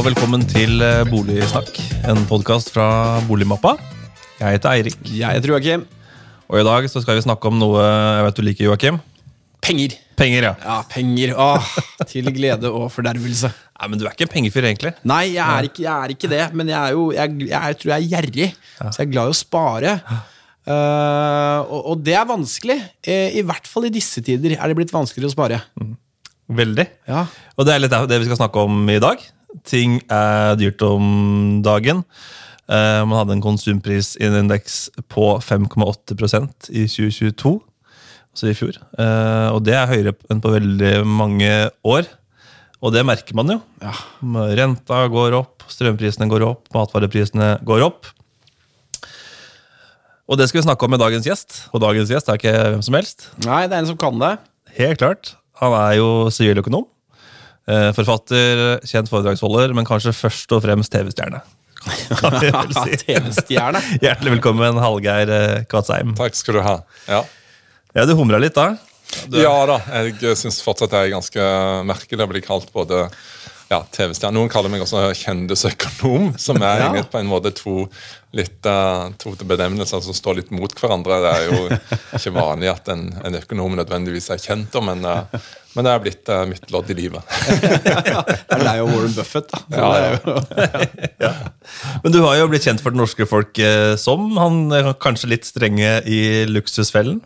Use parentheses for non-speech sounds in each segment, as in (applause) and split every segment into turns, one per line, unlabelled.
og velkommen til eh, Boligsnakk, en podkast fra Boligmappa. Jeg heter Eirik,
Jeg heter Joakim.
og i dag så skal vi snakke om noe jeg vet du liker, Joakim.
Penger.
Penger, ja.
Ja, penger. Åh, til glede og fordervelse.
Nei, Men du er ikke en pengefyr, egentlig.
Nei, jeg er ikke, jeg er ikke det, men jeg er jo Jeg, jeg, er- tror jeg er gjerrig, så jeg er glad i å spare. Uh, og, og det er vanskelig. Eh, I hvert fall i disse tider er det blitt vanskeligere å spare.
Veldig.
Ja.
Og det er litt det vi skal snakke om i dag. Ting er dyrt om dagen. Eh, man hadde en konsumprisindeks på 5,8% i 2022, altså i fjor. Eh, og det er høyere enn på veldig mange år. Og det merker man jo.
Ja.
Renta går opp, strømprisene går opp, matvareprisene går opp. Og det skal vi snakke om med dagens gjest. Og dagens gjest er ikke hvem som helst.
Nei, det er en som kan det.
Helt klart. Han er jo siviløkonom. Eh, Forfatter, kjent foredragsholder, men kanskje først og fremst TV-stjerne. Kan si. (laughs)
TV-stjerne.
Hjertelig velkommen, Hallgeir Kvatsheim. Kvadsheim.
Takk skal du ha. Ja,
Ja, du humra litt da.
ja da, jeg syns fortsatt det er ganske merkelig å bli kalt både ja, TV-stjerne. Noen kaller meg også kjendisøkonom, som er
Ja.
egentlig på en måte to litt uh, to benevnelser som står litt mot hverandre. Det er jo ikke vanlig at en, en økonom nødvendigvis er kjent, men, uh, men det er blitt uh, mitt lodd i livet. (laughs)
Det er jo Warren Buffett, da.
Ja, (laughs) ja.
Men du har jo blitt kjent for det norske folk som han kanskje litt strenge i Luksusfellen.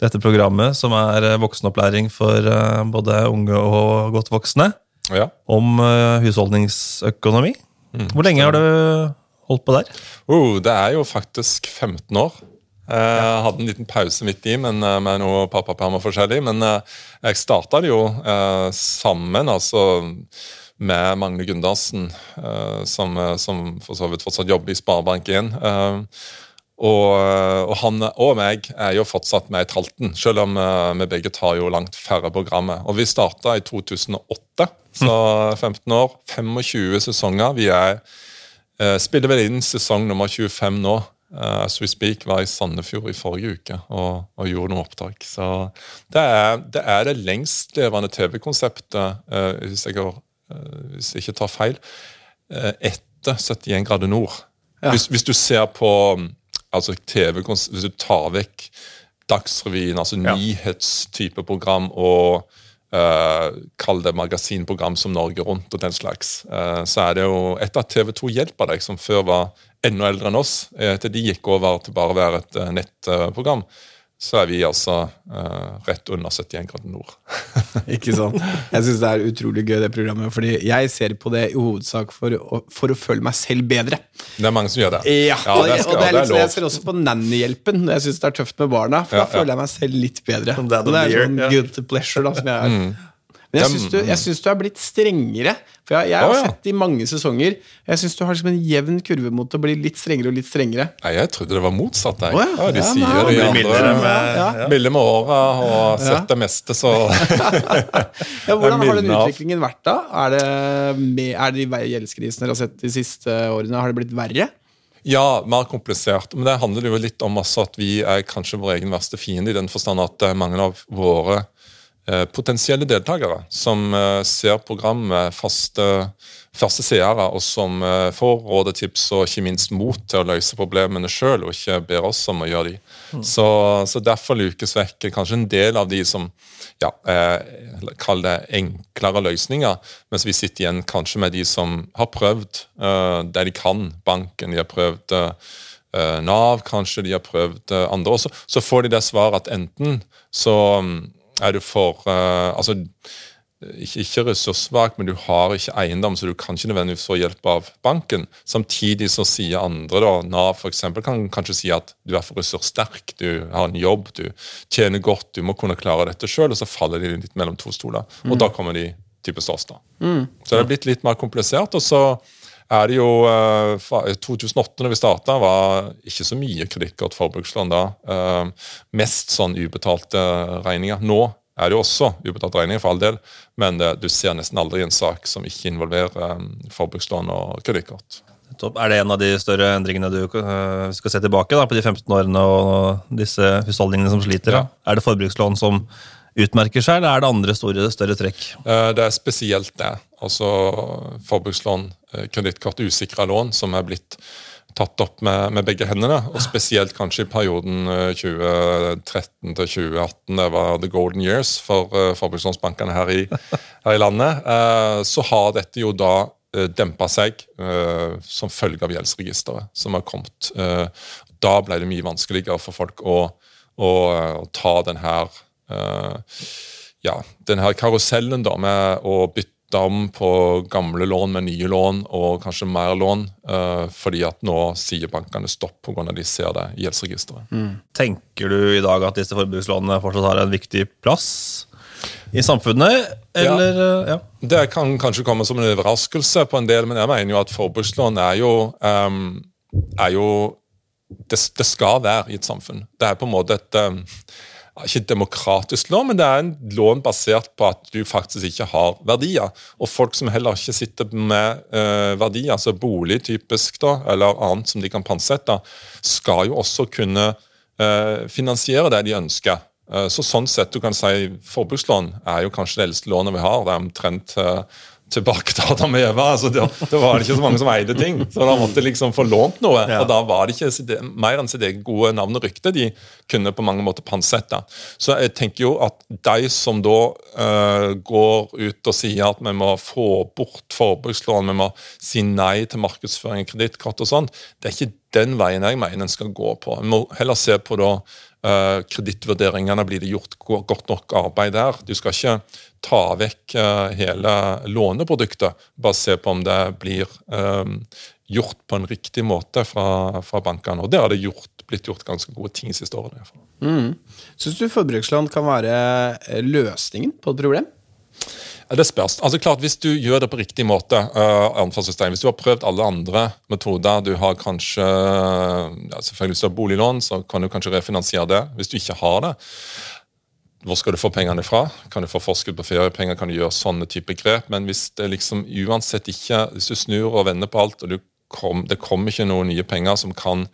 Dette programmet som er voksenopplæring for både unge og godt voksne.
Ja.
Om eh, husholdningsøkonomi. Hvor lenge har du holdt på der?
Oh, det er jo faktisk 15 år. Eh, Jeg hadde en liten pause midt i men, eh, med noe pappaperm og forskjellig. Men jeg starta det jo eh, sammen, altså med Magne Gundersen, eh, som, som for så vidt fortsatt jobber i Sparebank1. Eh, og, eh, og han og meg er jo fortsatt med i tralten, selv om eh, vi begge tar jo langt færre programmer. Og vi starta i 2008, så 15 år. 25 sesonger. Vi er Eh, spiller vel inn sesong nummer 25 nå. Eh, as we speak var i Sandefjord i forrige uke og, og gjorde noen opptak. Så det er det, er det lengstlevende TV-konseptet, hvis, hvis jeg ikke tar feil, etter 71 grader nord.
Ja.
Hvis, hvis du ser på mm, altså TV, hvis du tar vekk Dagsrevyen, altså
Ja.
nyhetstype program og uh, kall det magasinprogram som Norge Rundt og den slags, Uh, så er det jo etter at TV 2 hjelper deg, som før var enda eldre enn oss, eh, etter de gikk over til bare å være et uh, nettprogram, så er vi altså uh, rett under 71 grader nord. (laughs)
Ikke sant? Jeg syns det er utrolig gøy, det programmet. Fordi jeg ser på det i hovedsak for å, for å føle meg selv bedre.
Det er mange som gjør det.
Ja,
det
og,
skal-
og det er litt sånn,
lov.
Jeg ser også på Nannyhjelpen når jeg syns det er tøft med barna. For
Ja,
da føler
ja.
jeg meg selv litt bedre. Det er sånn good pleasure da, som jeg er. Men jeg syns du, du er blitt strengere. For jeg, jeg har
oh, ja.
sett i mange sesonger. Jeg syns du har liksom en jevn kurve mot å bli litt strengere og litt strengere.
Nei, jeg trodde det var motsatt. Jeg.
Oh, ja.
Ja, de
Ja,
sier det i andre
med-
ja.
Milde med åra og sett det meste, så (laughs)
Ja, hvordan har den utviklingen vært, da? Er det, med, er det de gjeldskrisene dere har sett de siste årene, har det blitt verre?
Ja, mer komplisert. Men det handler jo litt om at vi er kanskje vår egen verste fiende, i den forstand at er mange av våre eh, potensielle deltakere som eh, ser programmet faste, faste seere, og som eh, får råd og tips og ikke minst mot til å løse problemene sjøl, og ikke ber oss om å gjøre de. Så, så derfor lukes vekk kanskje en del av de som ja, eh, kall det enklere løsninger, mens vi sitter igjen kanskje med de som har prøvd eh, det de kan. Banken, de har prøvd eh, Nav, kanskje de har prøvd eh, andre. også. så, så får de det svaret at enten så mm, er du for eh, altså ikke, ikke ressurssvak, men du har ikke eiendom, så du kan ikke nødvendigvis få hjelp av banken. Samtidig så sier andre, da, Nav f.eks., kan kanskje si at du er for ressurssterk, du har en jobb, du tjener godt, du må kunne klare dette sjøl, og så faller de litt mellom to stoler. Og da kommer de typisk oss, da. Så det er blitt litt mer komplisert. og så er det jo eh, fra 2008, når vi starta, var ikke så mye kredittkort forbrukslån da. Eh, mest sånn ubetalte regninger. Nå er det jo også ubetalte regninger, for all del, men du ser nesten aldri en sak som ikke involverer eh, forbrukslån og kredittkort.
Er det en av de større endringene du skal se tilbake da, på de 15 årene og disse husholdningene som sliter?
Ja.
Er det forbrukslån som utmerker seg, eller er det andre store, større trekk?
Eh, Det er spesielt det. Altså forbrukslån, eh, kredittkort, usikra lån, som er blitt tatt opp med, med begge hendene. Og spesielt kanskje i perioden eh, 2013 til 2018, det var the golden years for eh, forbrukslånsbankene her i, (laughs) her i landet. Eh, Så har dette jo da eh, dempa seg eh, som følge av gjeldsregisteret som har kommet. Eh, Da ble det mye vanskeligere for folk å, å, å ta den her eh, ja, den her karusellen da med å bytte om på gamle lån med nye lån og kanskje mer lån, eh, fordi at nå sier bankene stopp pga. de ser det i gjeldsregisteret.
Tenker du i dag at disse forbrukslånene fortsatt har en viktig plass i samfunnet, eller ja. ja.
Det kan kanskje komme som en overraskelse på en del, men jeg mener jo at forbrukslån er jo, um, er jo det, det skal være i et samfunn. Det er på en måte et ehm, ikke demokratisk lån, men det er en lån basert på at du faktisk ikke har verdier. Og folk som heller ikke sitter med uh, verdier, altså bolig typisk, da, eller annet som de kan pantsette, skal jo også kunne uh, finansiere det de ønsker. Uh, Så sånn sett, du kan si Forbrukslån er jo kanskje det eldste lånet vi har. Det er omtrent eh, tilbake til Adam og Eva. altså da, da var det ikke så mange som eide ting. Så da måtte liksom få lånt noe.
Ja.
Og da var det ikke mer enn sitt eget gode navn og rykte de kunne på mange måter pansette. Så jeg tenker jo at de som da uh, går ut og sier at vi må få bort forbrukslån, vi må si nei til markedsføring kredittkort og sånn, det er ikke den veien jeg mener en skal gå på. En må heller se på da uh, kredittvurderingene. Blir det gjort godt nok arbeid der? Du skal ikke ta vekk eh, hele låneproduktet. Bare se på om det blir eh, gjort på en riktig måte fra, fra bankene. Og det har det gjort, blitt gjort ganske gode ting de siste årene. Mm.
Syns du forbrukslån kan være eh, løsningen på et problem?
Det spørs. Altså klart, Hvis du gjør det på riktig måte, uh, hvis du har prøvd alle andre metoder Du har kanskje ja, selvfølgelig Hvis du har boliglån, så kan du kanskje refinansiere det. Hvis du ikke har det, hvor skal du få pengene fra? Kan du få forskudd på feriepenger? Kan du gjøre sånne type grep? Men hvis det liksom uansett ikke Hvis du snur og vender på alt, og kom, det kommer ikke noen nye penger som kan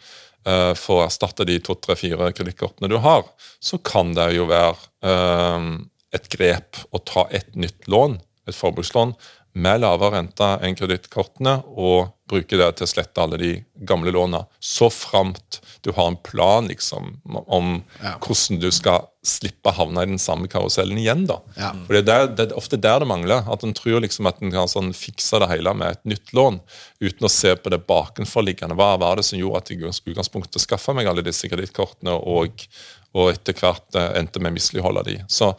uh, få erstatte de to, tre, fire kredittkortene du har, så kan det jo være eh, et grep å ta et nytt lån, et forbrukslån, med lavere rente enn kredittkortene, og bruke det til å slette alle de gamle lånene. Så framt du har en plan liksom, om hvordan du skal slippe å havne i den samme karusellen igjen. da.
Ja.
For det er, der, det er ofte der det mangler. At en tror liksom at en kan sånn fikse det hele med et nytt lån, uten å se på det bakenforliggende. Hva var det som gjorde at jeg i utgangspunktet skaffa meg alle disse kredittkortene, og, og etter hvert eh, endte med å misligholde de. Så,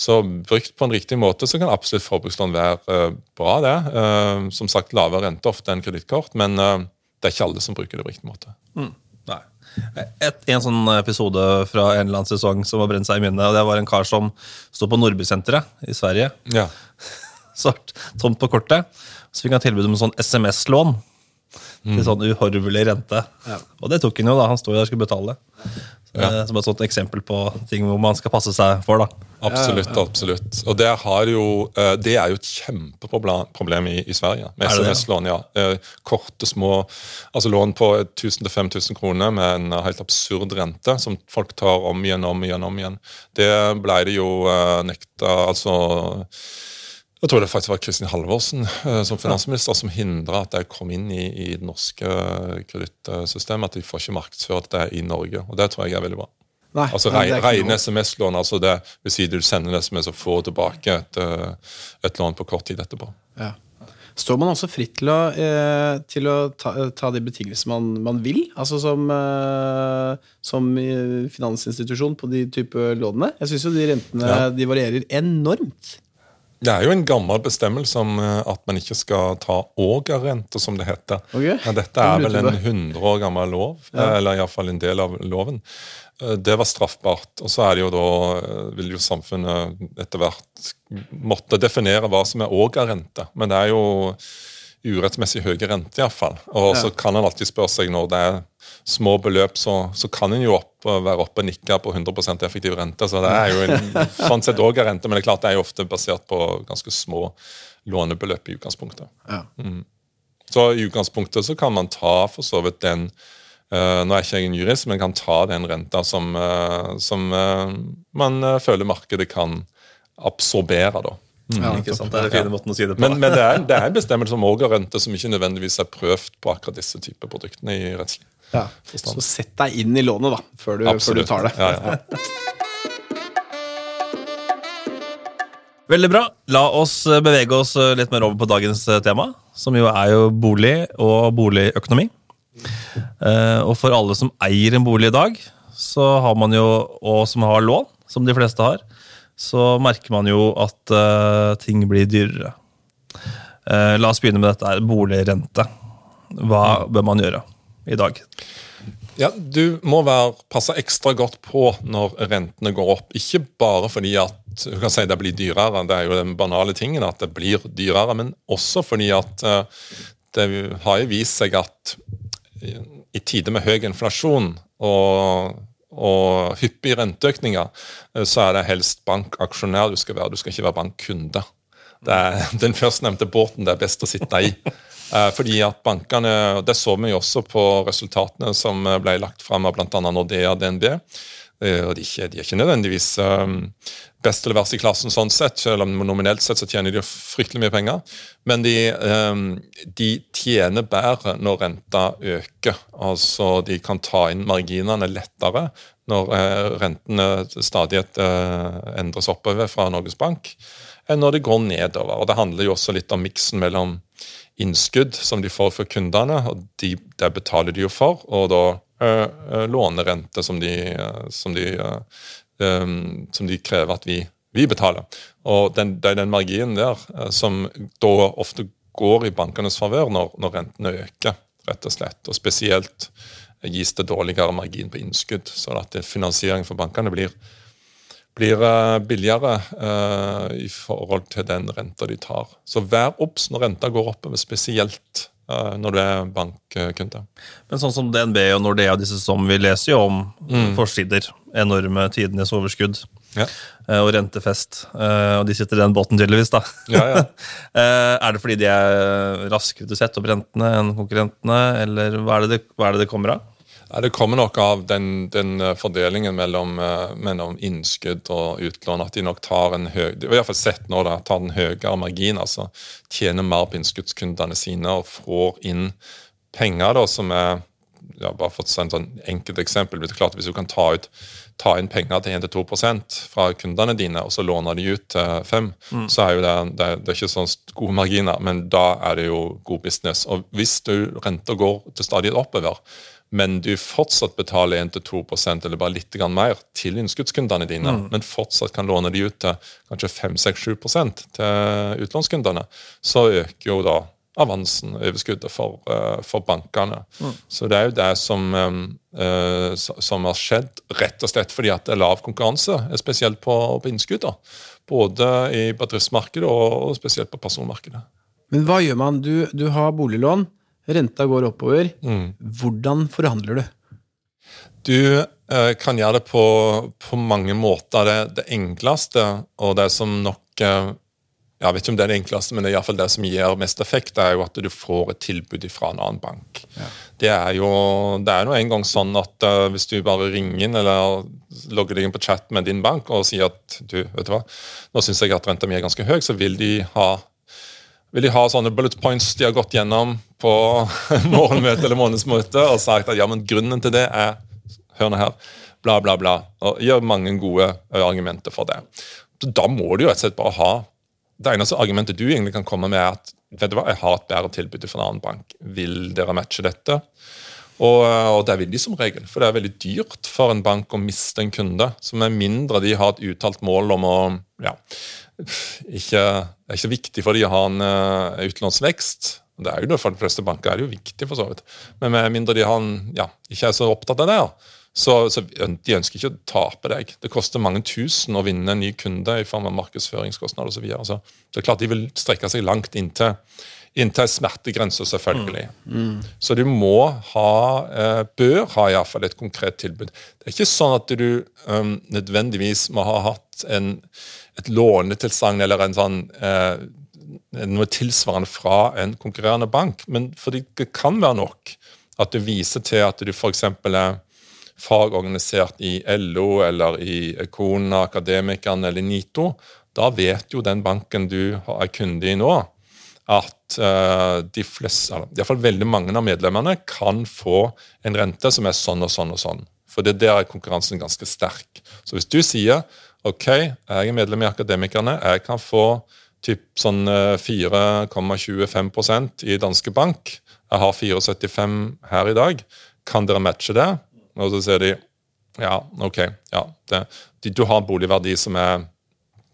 så brukt på en riktig måte så kan absolutt forbrukslån være eh, bra, det. Eh, som sagt, lavere rente ofte enn kredittkort, men det er ikke alle som bruker det på riktig måte.
Nei. Et, en sånn episode fra en eller annen sesong som har brent seg i minnet. og Det var en kar som sto på Nordbysenteret i Sverige.
Ja. (laughs)
Svart, tomt på kortet. Så fikk han tilbud om en sånn SMS-lån. Til sånn uhorvelig rente. Og det tok han jo, da. Han sto jo der og skulle betale. Så,
Ja.
eh, Som et sånt eksempel på ting hvor man skal passe seg for. da.
Absolutt. absolutt. Og det, har jo, eh, Det er jo et kjempeproblem problem i, i Sverige. Med? SMS-lån. ja. Eh, Korte, små altså lån på 1000-5000 kroner med en helt absurd rente som folk tar om igjen om igjen. om igjen. Det ble det jo nekta altså jeg tror det faktisk var Kristin Halvorsen eh, som finansminister som hindra at det kom inn i, i det norske kredittsystemet. At de får ikke markedsført det i Norge. Og det tror jeg er veldig bra.
Nei,
Altså Rene. SMS-lån, altså det vil si du sender en SMS og får tilbake et, eh, et lån på kort tid etterpå.
Ja. Står man også fritt til å, eh, til å ta, ta de betingelsene man, man vil? Altså som, som finansinstitusjon på de type lånene? Jeg syns jo de rentene
Ja.
de varierer enormt.
Det er jo en gammel bestemmelse om eh, at man ikke skal ta ågerrente, som det heter.
Okay.
Men dette er vel en 100 år gammel lov, ja. eller iallfall en del av loven. Eh, Det var straffbart. Og så er det jo da, eh, vil jo samfunnet etter hvert måtte definere hva som er ågerrente. Men det er jo urettmessig høye renter, iallfall. Og så kan en alltid spørre seg når det er små beløp, så, så kan en jo opp, være oppe og nikke på 100% effektiv rente. Så det er jo en, (laughs) sånn sett også rente, men det er klart det er jo ofte basert på ganske små lånebeløp i utgangspunktet.
Ja.
Så i utgangspunktet så kan man ta for så vidt den Uh, Nå er ikke jeg en jurist, men kan ta den renta som, uh, som uh, man føler markedet kan absorbere. da.
Ja,
Ikke sant? Det er den fine måten å si det på.
Men, men det, er, det er en bestemmelse om også rente som ikke nødvendigvis er prøvd på akkurat disse typer produktene i rettslig
Ja.
forstand.
Så sett deg inn i lånet, da, før du, før du tar det.
Ja, ja.
Veldig bra. La oss eh, bevege oss eh, litt mer over på dagens eh, tema, som jo er jo bolig og boligøkonomi. Eh, Og for alle som eier en bolig i dag, så har man jo, og som har lån, som de fleste har, så merker man jo at uh, ting blir dyrere. Uh, La oss begynne med dette boligrente. Hva bør man gjøre i dag?
Ja, Du må være, passe ekstra godt på når rentene går opp. Ikke bare fordi at du kan si det blir dyrere, det er jo den banale tingen at det blir dyrere, men også fordi at eh, det har jo vist seg at i tider med høy inflasjon og, og hyppige renteøkninger, eh, så er det helst bankaksjonær du skal være. Du skal ikke være bankkunde. (laughs) Den førstnevnte båten det er best å sitte i. Eh, Fordi at bankene, Det så vi jo også på resultatene som ble lagt fram av bl.a. Nordea og DNB. Eh, og de, er ikke, de er ikke nødvendigvis eh, best eller verst i klassen sånn sett, selv om nominelt sett så tjener de fryktelig mye penger. Men de, eh, de tjener bedre når renta øker. Altså de kan ta inn marginene lettere når eh, rentene stadig eh, endres oppover fra Norges Bank, enn når det går nedover. Og Det handler jo også litt om miksen mellom innskudd som de får for kundene, og de, det betaler de jo for, og da lånerente som de, øh, som, de, som de krever at vi, vi betaler. Og den, det er den marginen der som da ofte går i bankenes favør når, når rentene øker, rett og slett. Og spesielt gis det dårligere margin på innskudd, så at finansiering for bankene blir blir eh, billigere uh, i forhold til den renta de tar. Så vær obs når renta går oppover, spesielt eh, når du er bankkunde.
Men sånn som DNB og Nordea, disse som vi leser jo om forsider, enorme tidenes overskudd
Ja.
eh, og rentefest, eh, og de sitter i den båten tydeligvis, da.
Ja, ja. (laughs)
Eh, er det fordi de er raskere til å sette opp rentene enn konkurrentene, eller hva er det det, hva er det, det kommer av?
Det kommer nok av den, den eh, fordelingen mellom, eh, mellom innskudd og utlån. At de nok tar en høy, i hvert fall sett nå da, tar en høyere margin. altså Tjener mer på innskuddskundene sine og får inn penger da, som er ja, bare for å en sånn enkelt eksempel, det er klart Hvis du kan ta, ut, ta inn penger til 1-2 fra kundene dine, og så låner de ut til 5 så er jo det, det, det er ikke sånn gode marginer, men da er det jo god business. Og hvis du renter går til stadig oppover, men du fortsatt betaler 1-2% eller bare litt mer til innskuddskundene dine, men fortsatt kan låne de ut til kanskje 5-6-7 til utlånskundene, så øker jo da avansen, overskuddet, for, eh, for bankene. Så det er jo det som, eh, som har skjedd, rett og slett fordi at det er lav konkurranse, spesielt på, på innskudd. da. Både i bedriftsmarkedet og spesielt på personmarkedet.
Men hva gjør man? Du, du har boliglån, renta går oppover.
Mm.
Hvordan forhandler du?
Du eh, kan gjøre det på, på mange måter. Det, det enkleste, og det som nok eh, Jeg vet ikke om det er det enkleste, men det er i hvert fall det som gir mest effekt, det er jo at du får et tilbud fra en annen bank. Det er jo det er nå en gang sånn at eh, hvis du bare ringer inn eller logger deg inn på chat med din bank og sier at du, vet du hva, nå syns jeg at renta mi er ganske høy, så vil de ha vil de ha sånne bullet points de har gått gjennom på (laughs) morgenmøte eller månedsmøte og sagt at ja, men grunnen til det er hør nå her, bla, bla, bla. Og gjør mange gode argumenter for det. Da må du jo rett og slett bare ha Det eneste argumentet du egentlig kan komme med, er at vet du hva, jeg har et bedre tilbud fra en annen bank. Vil dere matche dette? Og, og det vil de som regel, for det er veldig dyrt for en bank å miste en kunde. Så med mindre de har et uttalt mål om å ja, ikke, Det er ikke så viktig for de å ha en uh, utlånsvekst. Det er jo det For de fleste banker er det jo viktig, for så vidt. Men med mindre de har en, ja, ikke er så opptatt av det, så, så de ønsker ikke å tape deg. Det koster mange tusen å vinne en ny kunde i form av markedsføringskostnader osv. Så, videre. så det er klart de vil strekke seg langt inntil Inntil smertegrensa, selvfølgelig. Så du må ha, eh, bør ha i fall et konkret tilbud. Det er ikke sånn at du um, nødvendigvis må ha hatt en, et lånetilsagn eller en sånn eh, noe tilsvarende fra en konkurrerende bank. Men fordi det kan være nok at du viser til at du f.eks. er fagorganisert i LO eller i Kona, Akademikerne eller NITO, da vet jo den banken du er kunde i nå, at uh, de fleste, iallfall veldig mange av medlemmene kan få en rente som er sånn og sånn og sånn. For det der er konkurransen ganske sterk. Så hvis du sier ok, jeg er medlem i Akademikerne, jeg kan få typ sånn 4,25% i Danske Bank, jeg har 4,75 her i dag, kan dere matche det? Og så sier de ja, ok, ja, det, du har boligverdi som er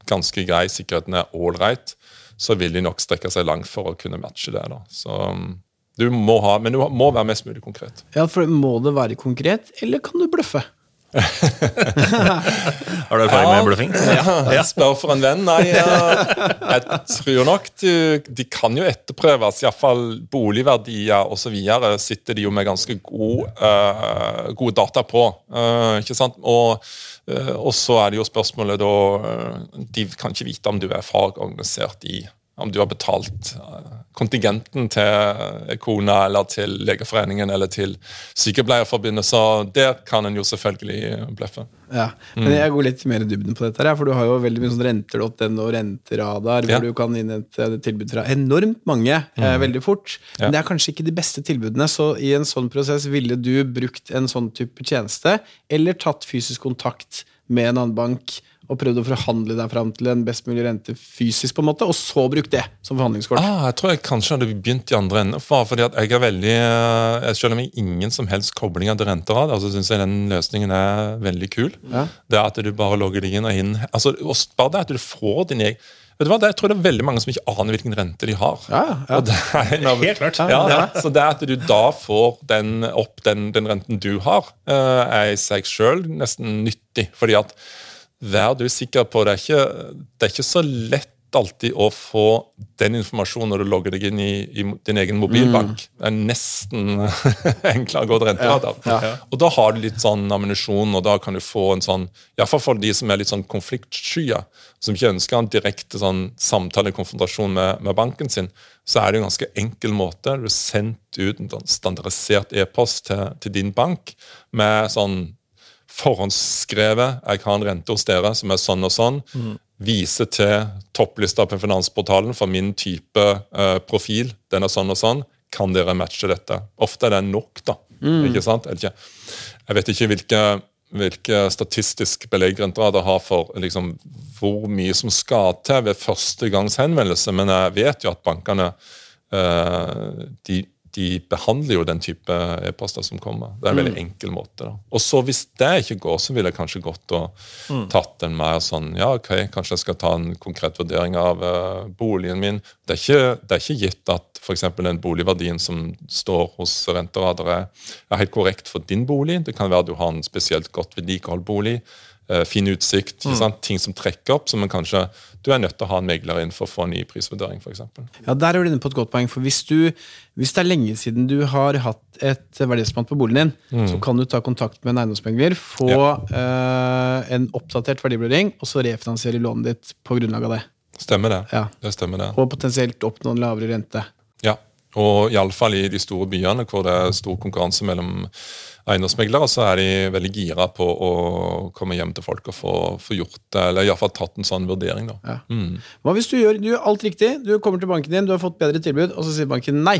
ganske grei, sikkerheten er ålreit, så vil de nok strekke seg langt for å kunne matche det. da. Så um, du må ha, Men du må være mest mulig konkret.
Ja, for Må det være konkret, eller kan du bløffe? (laughs)
Har du erfaring med bløffing?
Ja, Spør for en venn. Nei, jeg tror nok du, de kan jo etterprøves. Iallfall boligverdier osv. sitter de jo med ganske god, uh, gode data på. Uh, ikke sant? Og, uh, og så er det jo spørsmålet da De kan ikke vite om du er fagorganisert i om du har betalt kontingenten til kona eller til Legeforeningen eller til Sykepleierforbundet. Så der kan en jo selvfølgelig bløffe.
Ja, men Jeg går litt mer i dybden på dette. her, for Du har jo veldig mye sånn renter.no og renteradar, hvor
Ja.
du kan innhente tilbud fra enormt mange eh, veldig fort.
Ja.
Men det er kanskje ikke de beste tilbudene. Så i en sånn prosess ville du brukt en sånn type tjeneste, eller tatt fysisk kontakt med en annen bank og prøvd å forhandle deg fram til en best mulig rente fysisk, på en måte, og så brukt det som forhandlingskort?
Ah, jeg tror jeg kanskje hadde begynt i andre enden. For, fordi at jeg er veldig, eh, Selv om jeg har ingen som helst koblinger til renterad, så syns jeg den løsningen er veldig kul.
Ja.
Det er at du bare logger deg inn og inn. Altså, og Bare det at du får din egen Vet du hva, det, Jeg tror det er veldig mange som ikke aner hvilken rente de har.
Ja, ja, ja.
Det er av-
Helt klart.
Ja, ja. Så det at du da får den, opp den, den renten du har, eh, er i seg sjøl nesten nyttig. fordi at vær du sikker på det er, ikke, det er ikke så lett alltid å få den informasjonen når du logger deg inn i, i din egen mobilbank. Det er nesten (laughs) enklere å gå til renteradar.
Ja, ja.
Og da har du litt sånn ammunisjon, og da kan du få en sånn Iallfall for de som er litt sånn konfliktskye, som ikke ønsker en direkte sånn samtale, konfrontasjon med, med banken sin, så er det en ganske enkel måte. Du har sendt ut en sånn standardisert e-post til, til din bank med sånn forhåndsskrevet 'Jeg har en rente hos dere som er sånn og sånn'. Vise til topplista på Finansportalen for min type uh, profil. Den er sånn og sånn. Kan dere matche dette? Ofte er det nok, da. Ikke sant? Eller ikke? Jeg vet ikke hvilke, hvilke statistisk belegg Renteradar har for liksom, hvor mye som skal til ved første gangs henvendelse, men jeg vet jo at bankene uh, de, de behandler jo den type e-poster som kommer. Det er en veldig enkel måte. da. Og så Hvis det ikke går, så ville jeg kanskje gått og tatt en mer sånn Ja, ok, kanskje jeg skal ta en konkret vurdering av uh, boligen min. Det er ikke, det er ikke gitt at f.eks. den boligverdien som står hos renteradar, er, er helt korrekt for din bolig. Det kan være at du har en spesielt godt vedlikeholdt bolig. Eh, fin utsikt, sant? ting som trekker opp, som man kanskje du er nødt til å ha en megler inn for å få en ny prisvurdering, f.eks.
Ja, Der er du inne på et godt poeng. for hvis, du, hvis det er lenge siden du har hatt et verdispann på boligen din, så kan du ta kontakt med en eiendomsmegler, få eh, en oppdatert verdivurdering, og så refinansiere lånet ditt på grunnlag av det.
Stemmer det.
Ja.
Det stemmer det.
Og potensielt oppnå en lavere rente.
Ja, og iallfall i de store byene hvor det er stor konkurranse mellom eiendomsmeglere, så er de veldig gira på å komme hjem til folk og få, få gjort det, eller iallfall tatt en sånn vurdering. da.
Ja.
Mm.
Hva hvis du gjør, du gjør alt riktig, du kommer til banken din, du har fått bedre tilbud, og så sier banken nei.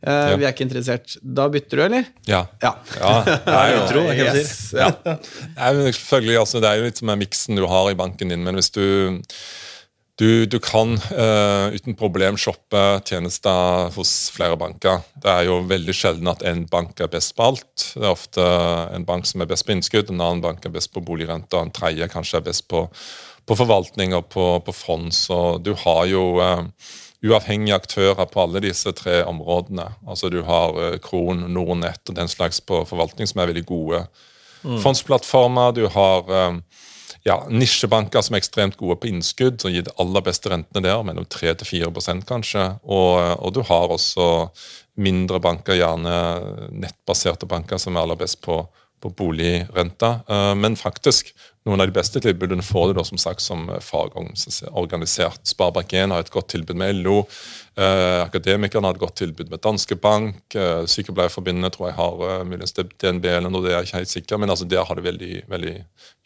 Eh, Vi er ikke interessert. Da bytter du, eller?
Ja.
Ja.
ja. (laughs) Det er jo
utro, det kan ikke si.
Yes.
ja. Det er jo selvfølgelig, altså, det er jo litt som en miksen du har i banken din, men hvis du du, du kan uh, uten problem shoppe tjenester hos flere banker. Det er jo veldig sjelden at en bank er best på alt. Det er ofte en bank som er best på innskudd, en annen bank er best på boligrente, og en tredje kanskje er best på, på forvaltning og på, på fond. Så du har jo uh, uavhengige aktører på alle disse tre områdene. Altså Du har eh, Kron, Nordnett og den slags på forvaltning som er veldig gode. Fondsplattformer. Du har eh, ja, nisjebanker som er ekstremt gode på innskudd, som gir de aller beste rentene der, mellom 3-4 kanskje. Og, og du har også mindre banker, gjerne nettbaserte banker, som er aller best på, på boligrenta. Eh, men faktisk, noen av de beste tilbudene får du da som sagt som fagorganisert. Sparebank1 har et godt tilbud med LO. Eh, akademikerne har et godt tilbud med Danske Bank. Eh, Sykepleierforbundet tror jeg har uh, muligens DNB eller noe, det er jeg ikke helt sikker men altså der har det veldig, veldig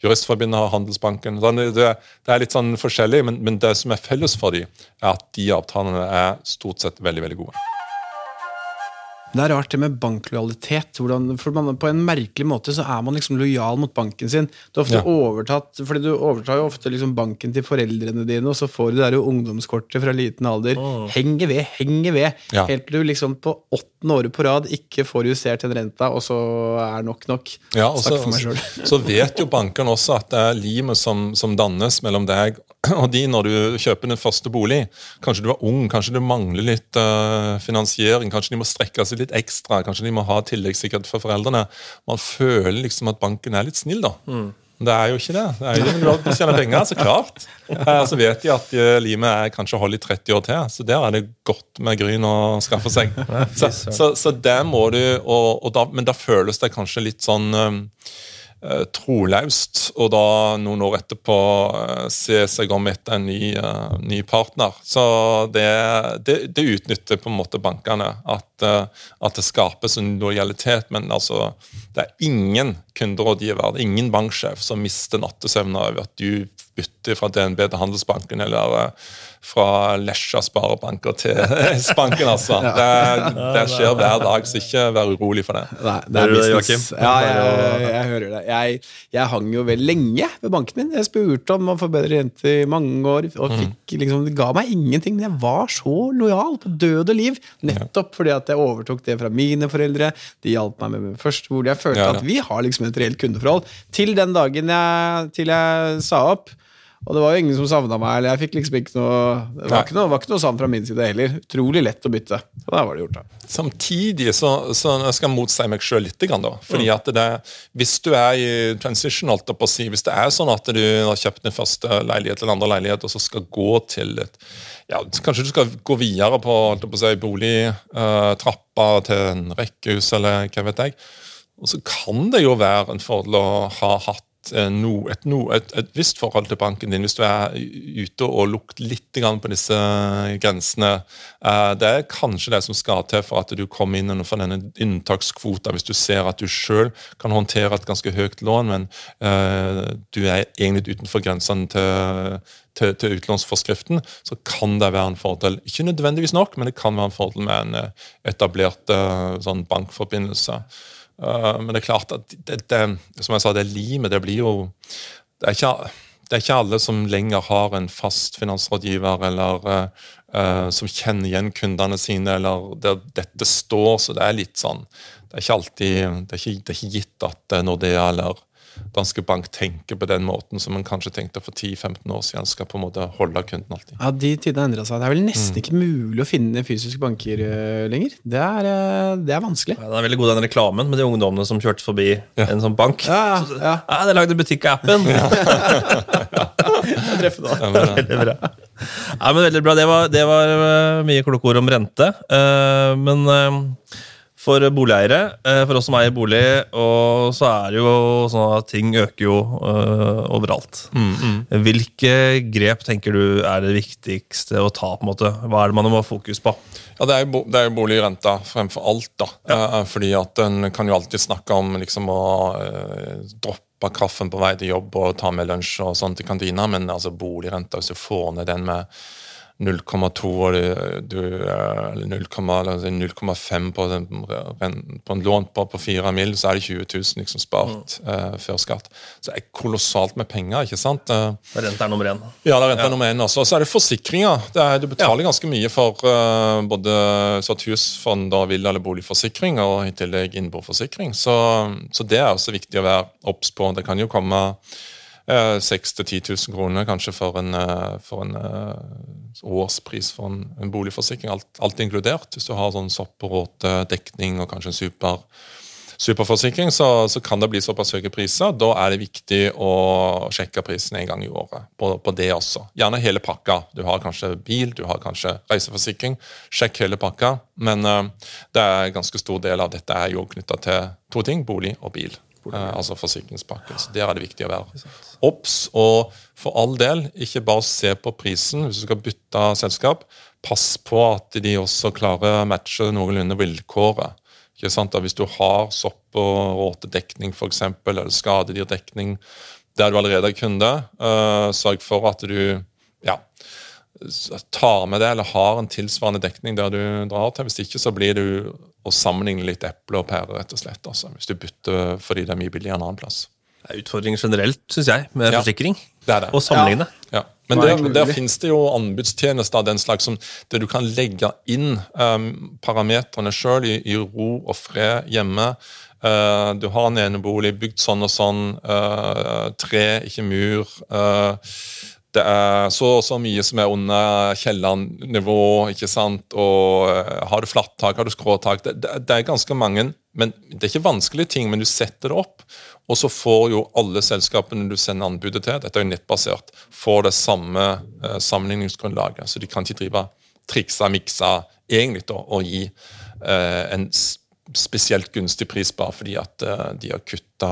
Juristforbundet har Handelsbanken. Det, det, er litt sånn forskjellig, men, men det som er felles for dem, er at de avtalene er stort sett veldig, veldig gode.
Det er rart det med banklojalitet. Hvordan, for man, På en merkelig måte så er man liksom lojal mot banken sin. Du, ofte ja. overtatt, fordi du overtar jo ofte liksom banken til foreldrene dine, og så får du det der ungdomskortet fra liten alder. Oh. Henger ved, henger ved. Ja. Helt til du liksom på åttende året på rad ikke får justert den renta, og så er nok nok.
Ja, og så, så vet jo bankene også at det er limet som, som dannes mellom deg (clears throat) og de når du kjøper din første bolig. Kanskje du er ung, kanskje du mangler litt uh, finansiering, kanskje de må strekke seg litt ekstra, kanskje de må ha tilleggssikkerhet for foreldrene. Man føler liksom at banken er litt snill, da. Mm. Det er jo ikke det. Det er jo til å tjene penger, så klart. Uh, (laughs) så vet de at uh, limet er kanskje holder i 30 år til, så der er det godt med gryn å skaffe seg. (laughs) Så, så, så det må du, og, og da, Men da føles det kanskje litt sånn Eh, troløst, og da noen år etterpå uh, se seg om etter en ny, uh, ny partner. Så det, det, det, utnytter på en måte bankene, at, at, det skapes en lojalitet. Men altså, det er ingen kunderådgiver, er ingen banksjef som mister nattesøvn av at du bytter fra DNB til Handelsbanken eller fra Lesja sparebanker til (laughs) Spanken, altså. Det, det, skjer hver dag, så ikke vær urolig for det.
Nei, det er business. Ja, jeg, jeg, jeg, hører det. Jeg, jeg hang jo vel lenge ved banken min. Jeg spurte om å få bedre rente i mange år, og mm. fikk, liksom, det ga meg ingenting. Men jeg var så lojal på død og liv, nettopp fordi at jeg overtok det fra mine foreldre. De hjalp meg med min første bolig. Jeg følte ja, at vi har liksom et reelt kundeforhold. Til den dagen jeg, til jeg sa opp. Og det var jo ingen som savna meg. eller jeg fikk liksom ikke noe Det var, ikke noe, var ikke noe savn fra min side heller. Utrolig lett å bytte. Så der var det gjort, da.
Samtidig så, så jeg skal jeg motsi meg sjøl litt. da. Fordi at det, Hvis du er i transition, holdt på å si, hvis det er sånn at du har kjøpt din første leilighet eller andre leilighet, og så skal gå til et ja, Kanskje du skal gå videre på, på si, boligtrappa uh, til en rekkehus, eller hva vet jeg. Og så kan det jo være en fordel å ha hatt Eh, no, et, no, et, et, visst forhold til banken din hvis du er ute og lukter litt på disse grensene. Eh, det er kanskje det som skal til for at du kommer inn innenfor denne inntakskvota, hvis du ser at du sjøl kan håndtere et ganske høyt lån, men uh, du er egentlig utenfor grensene til, til, til, utlånsforskriften, så kan det være en fordel. Ikke nødvendigvis nok, men det kan være en fordel med en etablert sånn bankforbindelse. Uh, men det er klart at det, det, som jeg sa, det limet det blir jo det er, ikke, det er ikke alle som lenger har en fast finansrådgiver eller uh, som kjenner igjen kundene sine, eller der dette står. Så det er litt sånn Det er ikke alltid Det er ikke, det er ikke gitt at Nordea eller Danske Bank tenker på den måten som man kanskje tenkte for 10-15 år siden. skal på en måte holde kunden alltid.
Ja, De tidene har endra seg. Det er vel nesten mm. ikke mulig å finne fysiske banker uh, lenger. Det er, uh, det er vanskelig.
Ja, det er veldig god, den reklamen med de ungdommene som kjørte forbi ja. en sånn bank.
Ja, ja,
ja. ja De lagde butikk-appen! Ja. (laughs)
Jeg treffer da.
veldig bra. Ja, men veldig bra. Det var, det var uh, mye kloke ord om rente. men for boligeiere, eh, for oss som eier bolig. Og så er det jo sånn at ting øker jo uh, overalt. Mm, mm. Hvilke grep tenker du er det viktigste å ta? på en måte? Hva er det man må ha fokus på?
Ja, Det er jo, det er jo boligrenta fremfor alt. da. Ja. Uh, fordi at En kan jo alltid snakke om liksom å uh, droppe kaffen på vei til jobb og ta med lunsj og sånt i kantina, men altså boligrenta, hvis du får ned den med 0,2 eller 0,5 på, på, en lån på, på 4 mil, så er det 20 000 liksom spart mm. uh, før skatt. Så det er kolossalt med penger. ikke sant? Uh,
rente er nummer én.
Ja, det er rente ja. nummer én også. Og så er det forsikringer. Det er, du betaler ja. ganske mye for uh, både så et husfond og villa- eller boligforsikring, og i tillegg innboforsikring. Så, så det er også viktig å være obs på. Det kan jo komme 6 000-10 000 kroner kanskje for en, eh, for en uh, årspris for en, en boligforsikring. Alt, alt, inkludert. Hvis du har sånn sopp og råte, dekning og kanskje en super, superforsikring, så, så, kan det bli såpass høye priser. Da er det viktig å sjekke prisen en gang i året på, på, det også. Gjerne hele pakka. Du har kanskje bil, du har kanskje reiseforsikring. Sjekk hele pakka. Men uh, det er en ganske stor del av dette er jo knytta til to ting, bolig og bil. Eh, altså forsikringspakken. Så Der er det viktig å være obs. Og for all del, ikke bare se på prisen hvis du skal bytte selskap. Pass på at de også klarer å matche noenlunde vilkåret. Ikke sant? Da hvis du har sopp- og råtedekning f.eks., eller skadedyrdekning der du allerede er kunde, uh, sørg for at du ja, tar med det eller har en tilsvarende dekning der du drar til. Hvis ikke så blir du å sammenligne litt eple og pære, rett og slett. Altså, hvis du bytter fordi det er mye billigere en annen plass.
Det er utfordringer generelt, syns jeg, med
Ja.
forsikring.
Det er det.
Og sammenligne.
Ja. Men
er
der, der finnes det jo anbudstjenester den slags som der du kan legge inn um, parametrene sjøl i, i ro og fred hjemme. Uh, du har en enebolig bygd sånn og sånn. uh, tre, ikke mur. uh, det er så og så mye som er under kjellernivå, ikke sant. Og uh, har du flatt tak, har du skråtak det, det, det er ganske mange, men det er ikke vanskelige ting, men du setter det opp. Og så får jo alle selskapene du sender anbudet til, dette er jo nettbasert, får det samme eh, sammenligningsgrunnlaget. Så de kan ikke drive triksa, miksa egentlig da, og gi eh, en spesielt gunstig pris bare fordi at eh, de har kutta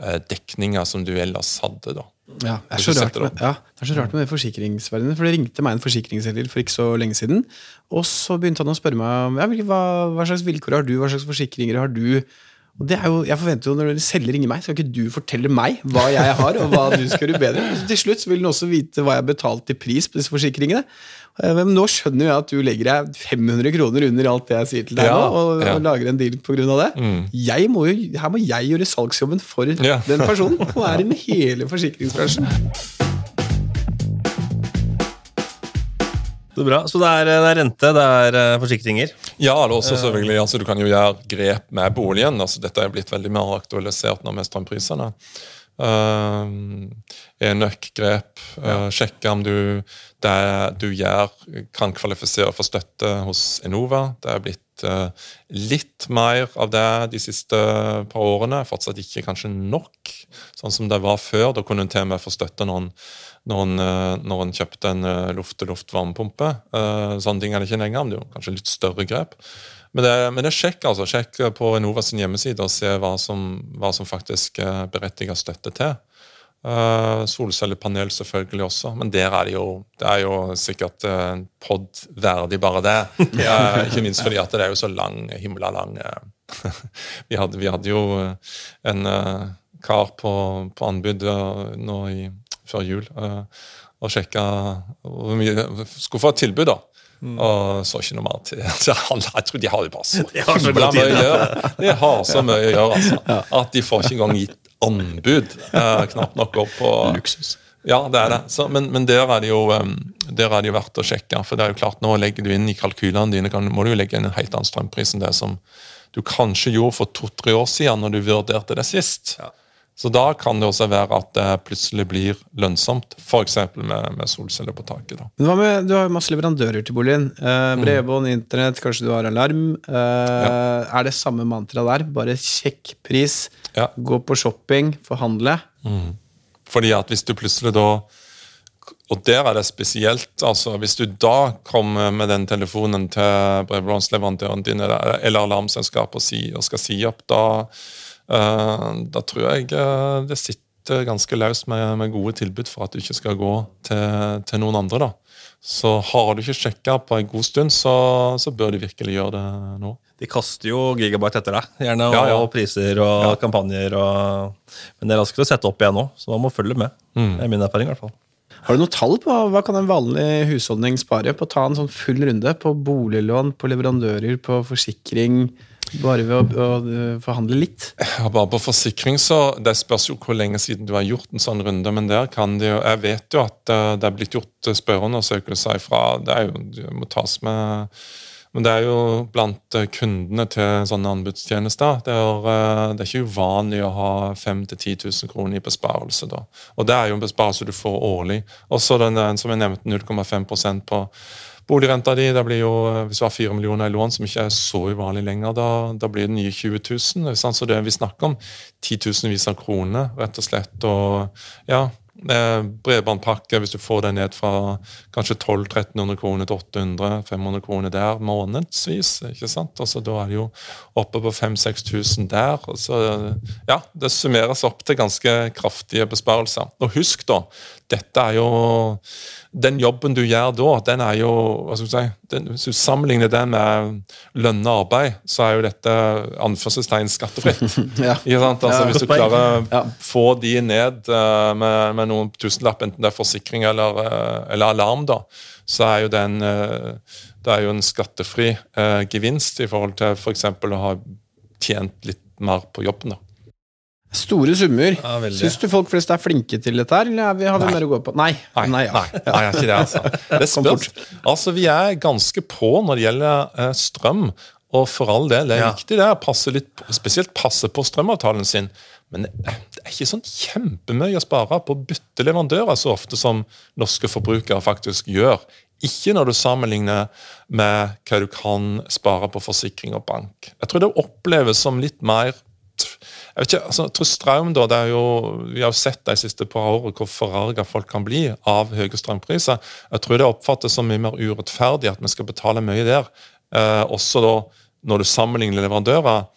eh, dekninger som du ellers hadde. da.
Ja, det, er så rart med, ja, det er så rart med det forsikringsverdenen. For det ringte meg en forsikringsselger for ikke så lenge siden. Og så begynte han å spørre meg om ja, hva, hva slags vilkår har du, hva slags forsikringer har du. Og det er jo, jeg forventer jo Når dere selger ringer meg, skal ikke du fortelle meg hva jeg har, og hva du skal gjøre bedre. Så til slutt vil den også vite hva jeg har betalt i pris på disse forsikringene. Eh, Men nå skjønner jeg at du legger deg 500 kroner under alt det jeg sier til deg
Ja,
nå, og,
ja.
lager en deal pga. det. Jeg må jo, her må jeg gjøre salgsjobben for
Ja.
den personen. Og er med hele forsikringsbransjen. (laughs)
Så bra. Så det er, det er rente, det er eh, forsikringer.
Ja, eller også selvfølgelig, altså Du kan jo gjøre grep med boligen. altså Dette er blitt veldig mer aktualisert nå med strømprisene. Uh, Enøk-grep. Uh, sjekke om du, det du gjør, kan kvalifisere for støtte hos Enova. Det er blitt litt mer av det de siste par årene. Fortsatt ikke kanskje nok, sånn som det var før. Da kunne en til og med få støtte når en, når en, eh, kjøpte en eh, luft-til-luft varmepumpe. Uh, sånne ting er det ikke lenger, men det er jo kanskje litt større grep. Men det, men det er sjekk altså, sjekk på Enova sin hjemmeside og se hva som, hva som faktisk berettiger støtte til. Uh, solcellepanel selvfølgelig også, men der er det jo det er jo sikkert eh, en pod verdig bare det. (laughs) Eh, ikke minst fordi at det er jo så lang, himla lang eh, (laughs) vi, hadde, vi hadde jo eh, en eh, kar på, på anbud eh, nå i, før jul eh, og sjekka hvor mye Skulle få et tilbud, da. Og så ikke noe mer til. (laughs) Jeg tror de har det bare så. De har så mye å gjøre, altså. At de får ikke engang gitt anbud. Eh, knapt nok opp på
Luksus.
ja, det er det. Så, men, men der, er det jo, um, der er det jo verdt å sjekke. For det er jo klart, nå legger du inn i kalkylene dine, kan, må du jo legge inn en helt annen strømpris enn det som du kanskje gjorde for to-tre år siden når du vurderte det sist. Så da kan det også være at det plutselig blir lønnsomt, f.eks. Med, med solceller på taket. da.
Men hva med, Du har masse leverandører til boligen. Eh, bredbånd, internett, kanskje du har alarm. Eh, Er det samme mantra der? Bare sjekk pris,
Ja.
gå på shopping, forhandle.
Fordi at hvis du plutselig da Og der er det spesielt. altså Hvis du da kommer med den telefonen til bredbåndsleverandøren din eller, alarmselskapet og, si, og skal si opp, da, da tror jeg eh, det sitter ganske løst med, med gode tilbud for at du ikke skal gå til, til noen andre. da. Så har du ikke sjekka på en god stund, så, så bør du virkelig gjøre det nå.
De kaster jo gigabyte etter deg, gjerne,
Ja, ja.
og priser og kampanjer. Og... Men det er raskt å sette opp igjen nå, så man må følge med. Det er min erfaring. i hvert fall.
Har du noe tall på hva kan en vanlig husholdning spare på å ta en sånn full runde på boliglån, på leverandører, på forsikring, bare ved å, å øh, forhandle litt?
Ja, bare på forsikring, så Det spørs jo hvor lenge siden du har gjort en sånn runde, men der kan det jo Jeg vet jo at eh, det er blitt gjort eh, spørreundersøkelser fra Det er jo, det må tas med men det er jo blant eh, kundene til sånne anbudstjenester. Det er, eh, det er ikke uvanlig å ha 5 000-10 000 kroner i besparelse. da. Og det er jo en besparelse du får årlig. Også den som jeg nevnte, 0,5% på boligrenta di. Det blir jo, eh, Hvis du har 4 millioner i lån, som ikke er så uvanlig lenger, da, da blir det nye 20 000. Så det, vi snakker om titusenvis av kroner, rett og slett. Og ja, bredbåndpakke, hvis du får det ned fra kanskje 1200-1300 kroner til 800-500 kroner der månedsvis. ikke sant? Altså, da er det jo oppe på 5000-6000 der. og så, ja, Det summeres opp til ganske kraftige besparelser. Og husk, da, dette er jo Den jobben du gjør da, den er jo hva skal du si, den, Hvis du sammenligner det med lønna arbeid, så er jo dette anførselstegn skattefritt. (laughs)
Ja.
Sant? Altså, hvis du klarer å få de ned eh, med, med noen tusenlapp, enten det er forsikring eller, eh, eller alarm, da, så er jo det en, eh, det er jo en skattefri eh, gevinst i forhold til f.eks. å ha tjent litt mer på jobben. da.
Store summer.
Ja.
Syns du folk flest er flinke til dette her, eller er vi, har vi mer å gå på? Nei.
Nei, nei,
ja.
nei, nei, ikke det, altså. (laughs) Det spørs. Altså, Vi er ganske på når det gjelder eh, strøm, og for all del, det er
Ja.
viktig det, passe litt, spesielt passe på strømavtalen sin. Men det det er ikke sånn kjempemye å spare på å bytte leverandører så ofte som norske forbrukere faktisk gjør. Ikke når du sammenligner med hva du kan spare på forsikring og bank. Jeg tror det oppleves som litt mer jeg vet ikke, altså, jeg tror strøm da, det er jo, Vi har jo sett de siste par årene hvor forarga folk kan bli av høye strømpriser. Jeg tror det oppfattes som mye mer urettferdig at vi skal betale mye der. Eh, også da når du sammenligner leverandører,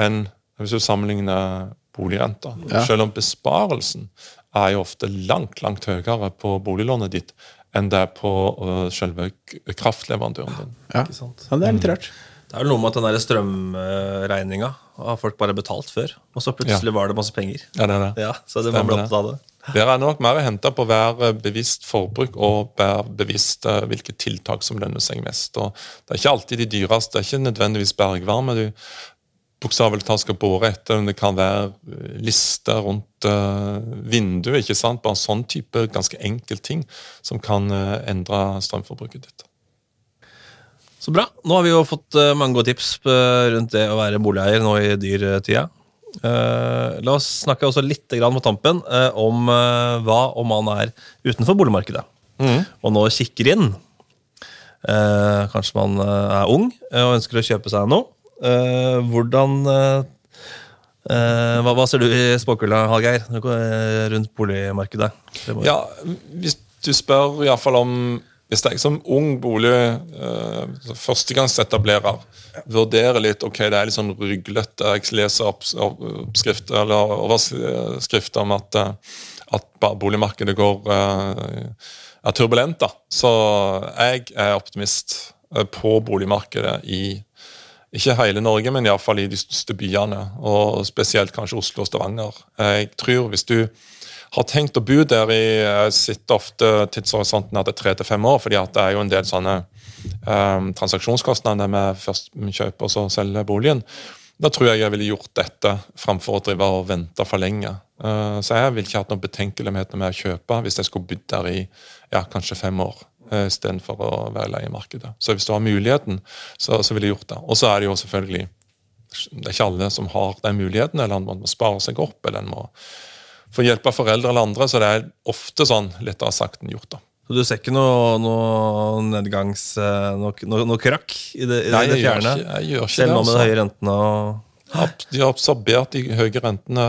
enn hvis du sammenligner boligrenter.
Ja.
Selv om besparelsen er jo ofte langt langt høyere på boliglånet ditt enn det er på uh, selve kraftleverandøren din.
Ja. Ja, det er litt rart.
Det er vel noe med at den der strømregninga har folk bare betalt før, og så plutselig var det masse penger.
Ja, det er det.
Ja, Så det man ble opptatt av det.
Der er nok mer å hente på å være bevisst forbruk og være bevisst eh, hvilke tiltak som lønner seg mest. Og det er ikke alltid de dyreste. Det er ikke nødvendigvis bergvarme du bokstavelig talt skal bore etter. men Det kan være eh, lister rundt eh, vinduet. ikke sant? Bare sånn type ganske enkel ting som kan eh, endre strømforbruket ditt.
Så bra. Nå har vi jo fått eh, mange gode tips eh, rundt det å være boligeier nå i dyrtida. Uh, la oss snakke også litt på tampen eh, om eh, hva om man er utenfor boligmarkedet og nå kikker inn. Eh, kanskje man eh, er ung eh, og ønsker å kjøpe seg noe. Eh, hvordan eh, eh, hva, hva ser du i spåkula, Hallgeir, eh, rundt boligmarkedet?
Ja, Hvis du spør i hvert fall om Hvis jeg som ung bolig, eh, førstegangsetablerer, vurderer litt ok, det er litt sånn ryglete Jeg leser oppskrifter opp, eller overskrifter om at, eh, at boligmarkedet går eh, er turbulent. da. Så jeg er optimist eh, på boligmarkedet i ikke hele Norge, men iallfall i de største byene. Og spesielt kanskje Oslo og Stavanger. Jeg tror hvis du har tenkt å bo der i Jeg sitter ofte tidshorisonten at det er tre til fem år, fordi at det er jo en del sånne um, transaksjonskostnader med først kjøpe og så selge boligen. Da tror jeg jeg ville gjort dette framfor å drive og vente for lenge. Uh, så jeg ville ikke hatt noen betenkeligheter med å kjøpe hvis jeg skulle bodd der i ja, kanskje fem år. Uh, Istedenfor å være i leiemarkedet. Så hvis du har muligheten, så, så ville jeg gjort det. Og så er det jo selvfølgelig Det er ikke alle som har den muligheten, eller man må spare seg opp, eller en må få å hjelpe foreldre eller andre. Så det er ofte sånn lettere sagt enn gjort. da.
Så du ser ikke noe, noe nedgangs... eh, Noe, noe, noe krakk i det, i
Nei,
det fjerne?
ikke, jeg gjør ikke
Selv
det.
nå med de
altså.
høye rentene og
De har absorbert de høye rentene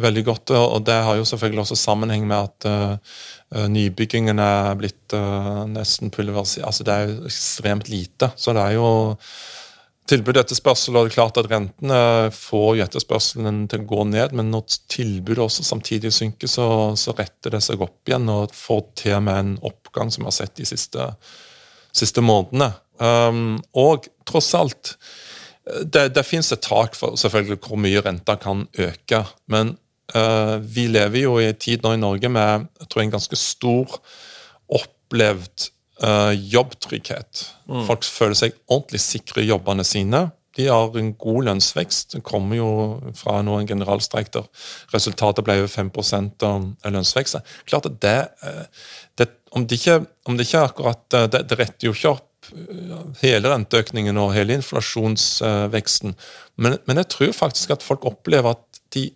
veldig godt, og det har jo selvfølgelig også sammenheng med at uh, nybyggingen er blitt uh, nesten pulverisert. Altså, det er jo ekstremt lite. Så det er jo tilbud og etterspørsel, og det er klart at rentene får jo etterspørselen til å gå ned, men når tilbudet også samtidig synker, så, så retter det seg opp igjen og får til med en oppgang som vi har sett de siste, siste månedene. Um, og tross alt det, det fins et tak for selvfølgelig hvor mye renta kan øke. Men uh, vi lever jo i en tid nå i Norge med jeg tror, en ganske stor opplevd eh, jobbtrygghet. Folk føler seg ordentlig sikre i jobbene sine. De har en god lønnsvekst. Det kommer jo fra noen en generalstreik der resultatet ble over 5 av lønnsvekst. Klart at det, eh, det om, det ikke, om det ikke akkurat eh, det, det retter jo ikke opp hele renteøkningen og hele inflasjonsveksten. Men, men jeg tror faktisk at folk opplever at de,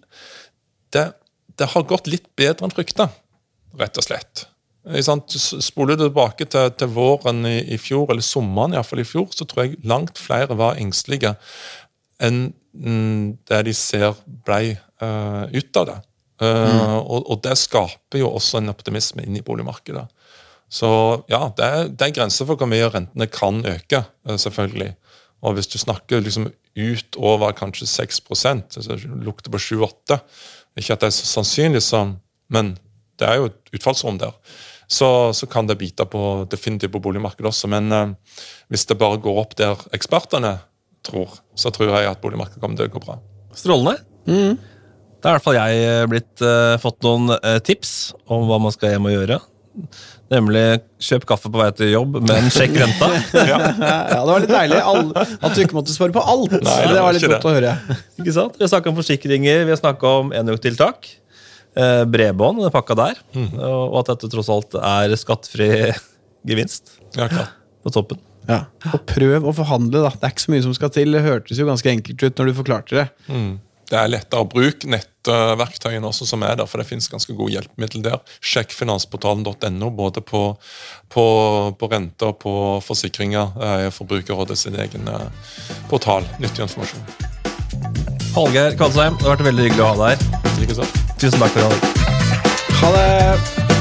det, det har gått litt bedre enn frykta, rett og slett. Spoler du tilbake til, til våren i, i fjor, eller sommeren i, fall i fjor, så tror jeg langt flere var engstelige enn mm, det de ser ble uh, ut av det. Eh, og, og det skaper jo også en optimisme inn i boligmarkedet. Så ja, det er, det er grenser for hvor mye rentene kan øke, uh, selvfølgelig. Og hvis du snakker liksom utover kanskje 6% altså lukter på 7-8 Ikke at det er så sannsynlig, som, men det er jo et utfallsrom der. Så, så kan det bite på definitivt på boligmarkedet også. Men eh, hvis det bare går opp der ekspertene tror, så tror jeg at boligmarkedet kommer til å gå bra.
Strålende. Da har i hvert fall jeg eh, blitt, eh, fått noen eh, tips om hva man skal hjem og gjøre. Nemlig kjøp kaffe på vei til jobb, men sjekk (laughs) renta.
Ja, det var litt deilig all, at du ikke måtte svare på alt.
Nei,
det,
det var
litt godt å høre.
Ikke sant? Vi har snakka om forsikringer, vi har snakka om enøktiltak. Eh, bredbånd, den pakka der. Og at dette tross alt er skattefri (laughs) gevinst
Ja,
på toppen.
Ja. Og prøv å forhandle, da. Det er ikke så mye som skal til. Det hørtes jo ganske enkelt ut når du forklarte det.
Det er lettere å bruke nettverktøyene også som er der, for det finnes ganske gode hjelpemidler der. Sjekk finansportalen.no, både på, på, på renter og på forsikringer. Eh, Forbrukerrådet sin egen eh, portal. Nyttig informasjon.
Hallgeir Kalsheim, det har vært veldig hyggelig å ha deg her. Tusen takk for du.
Ha det!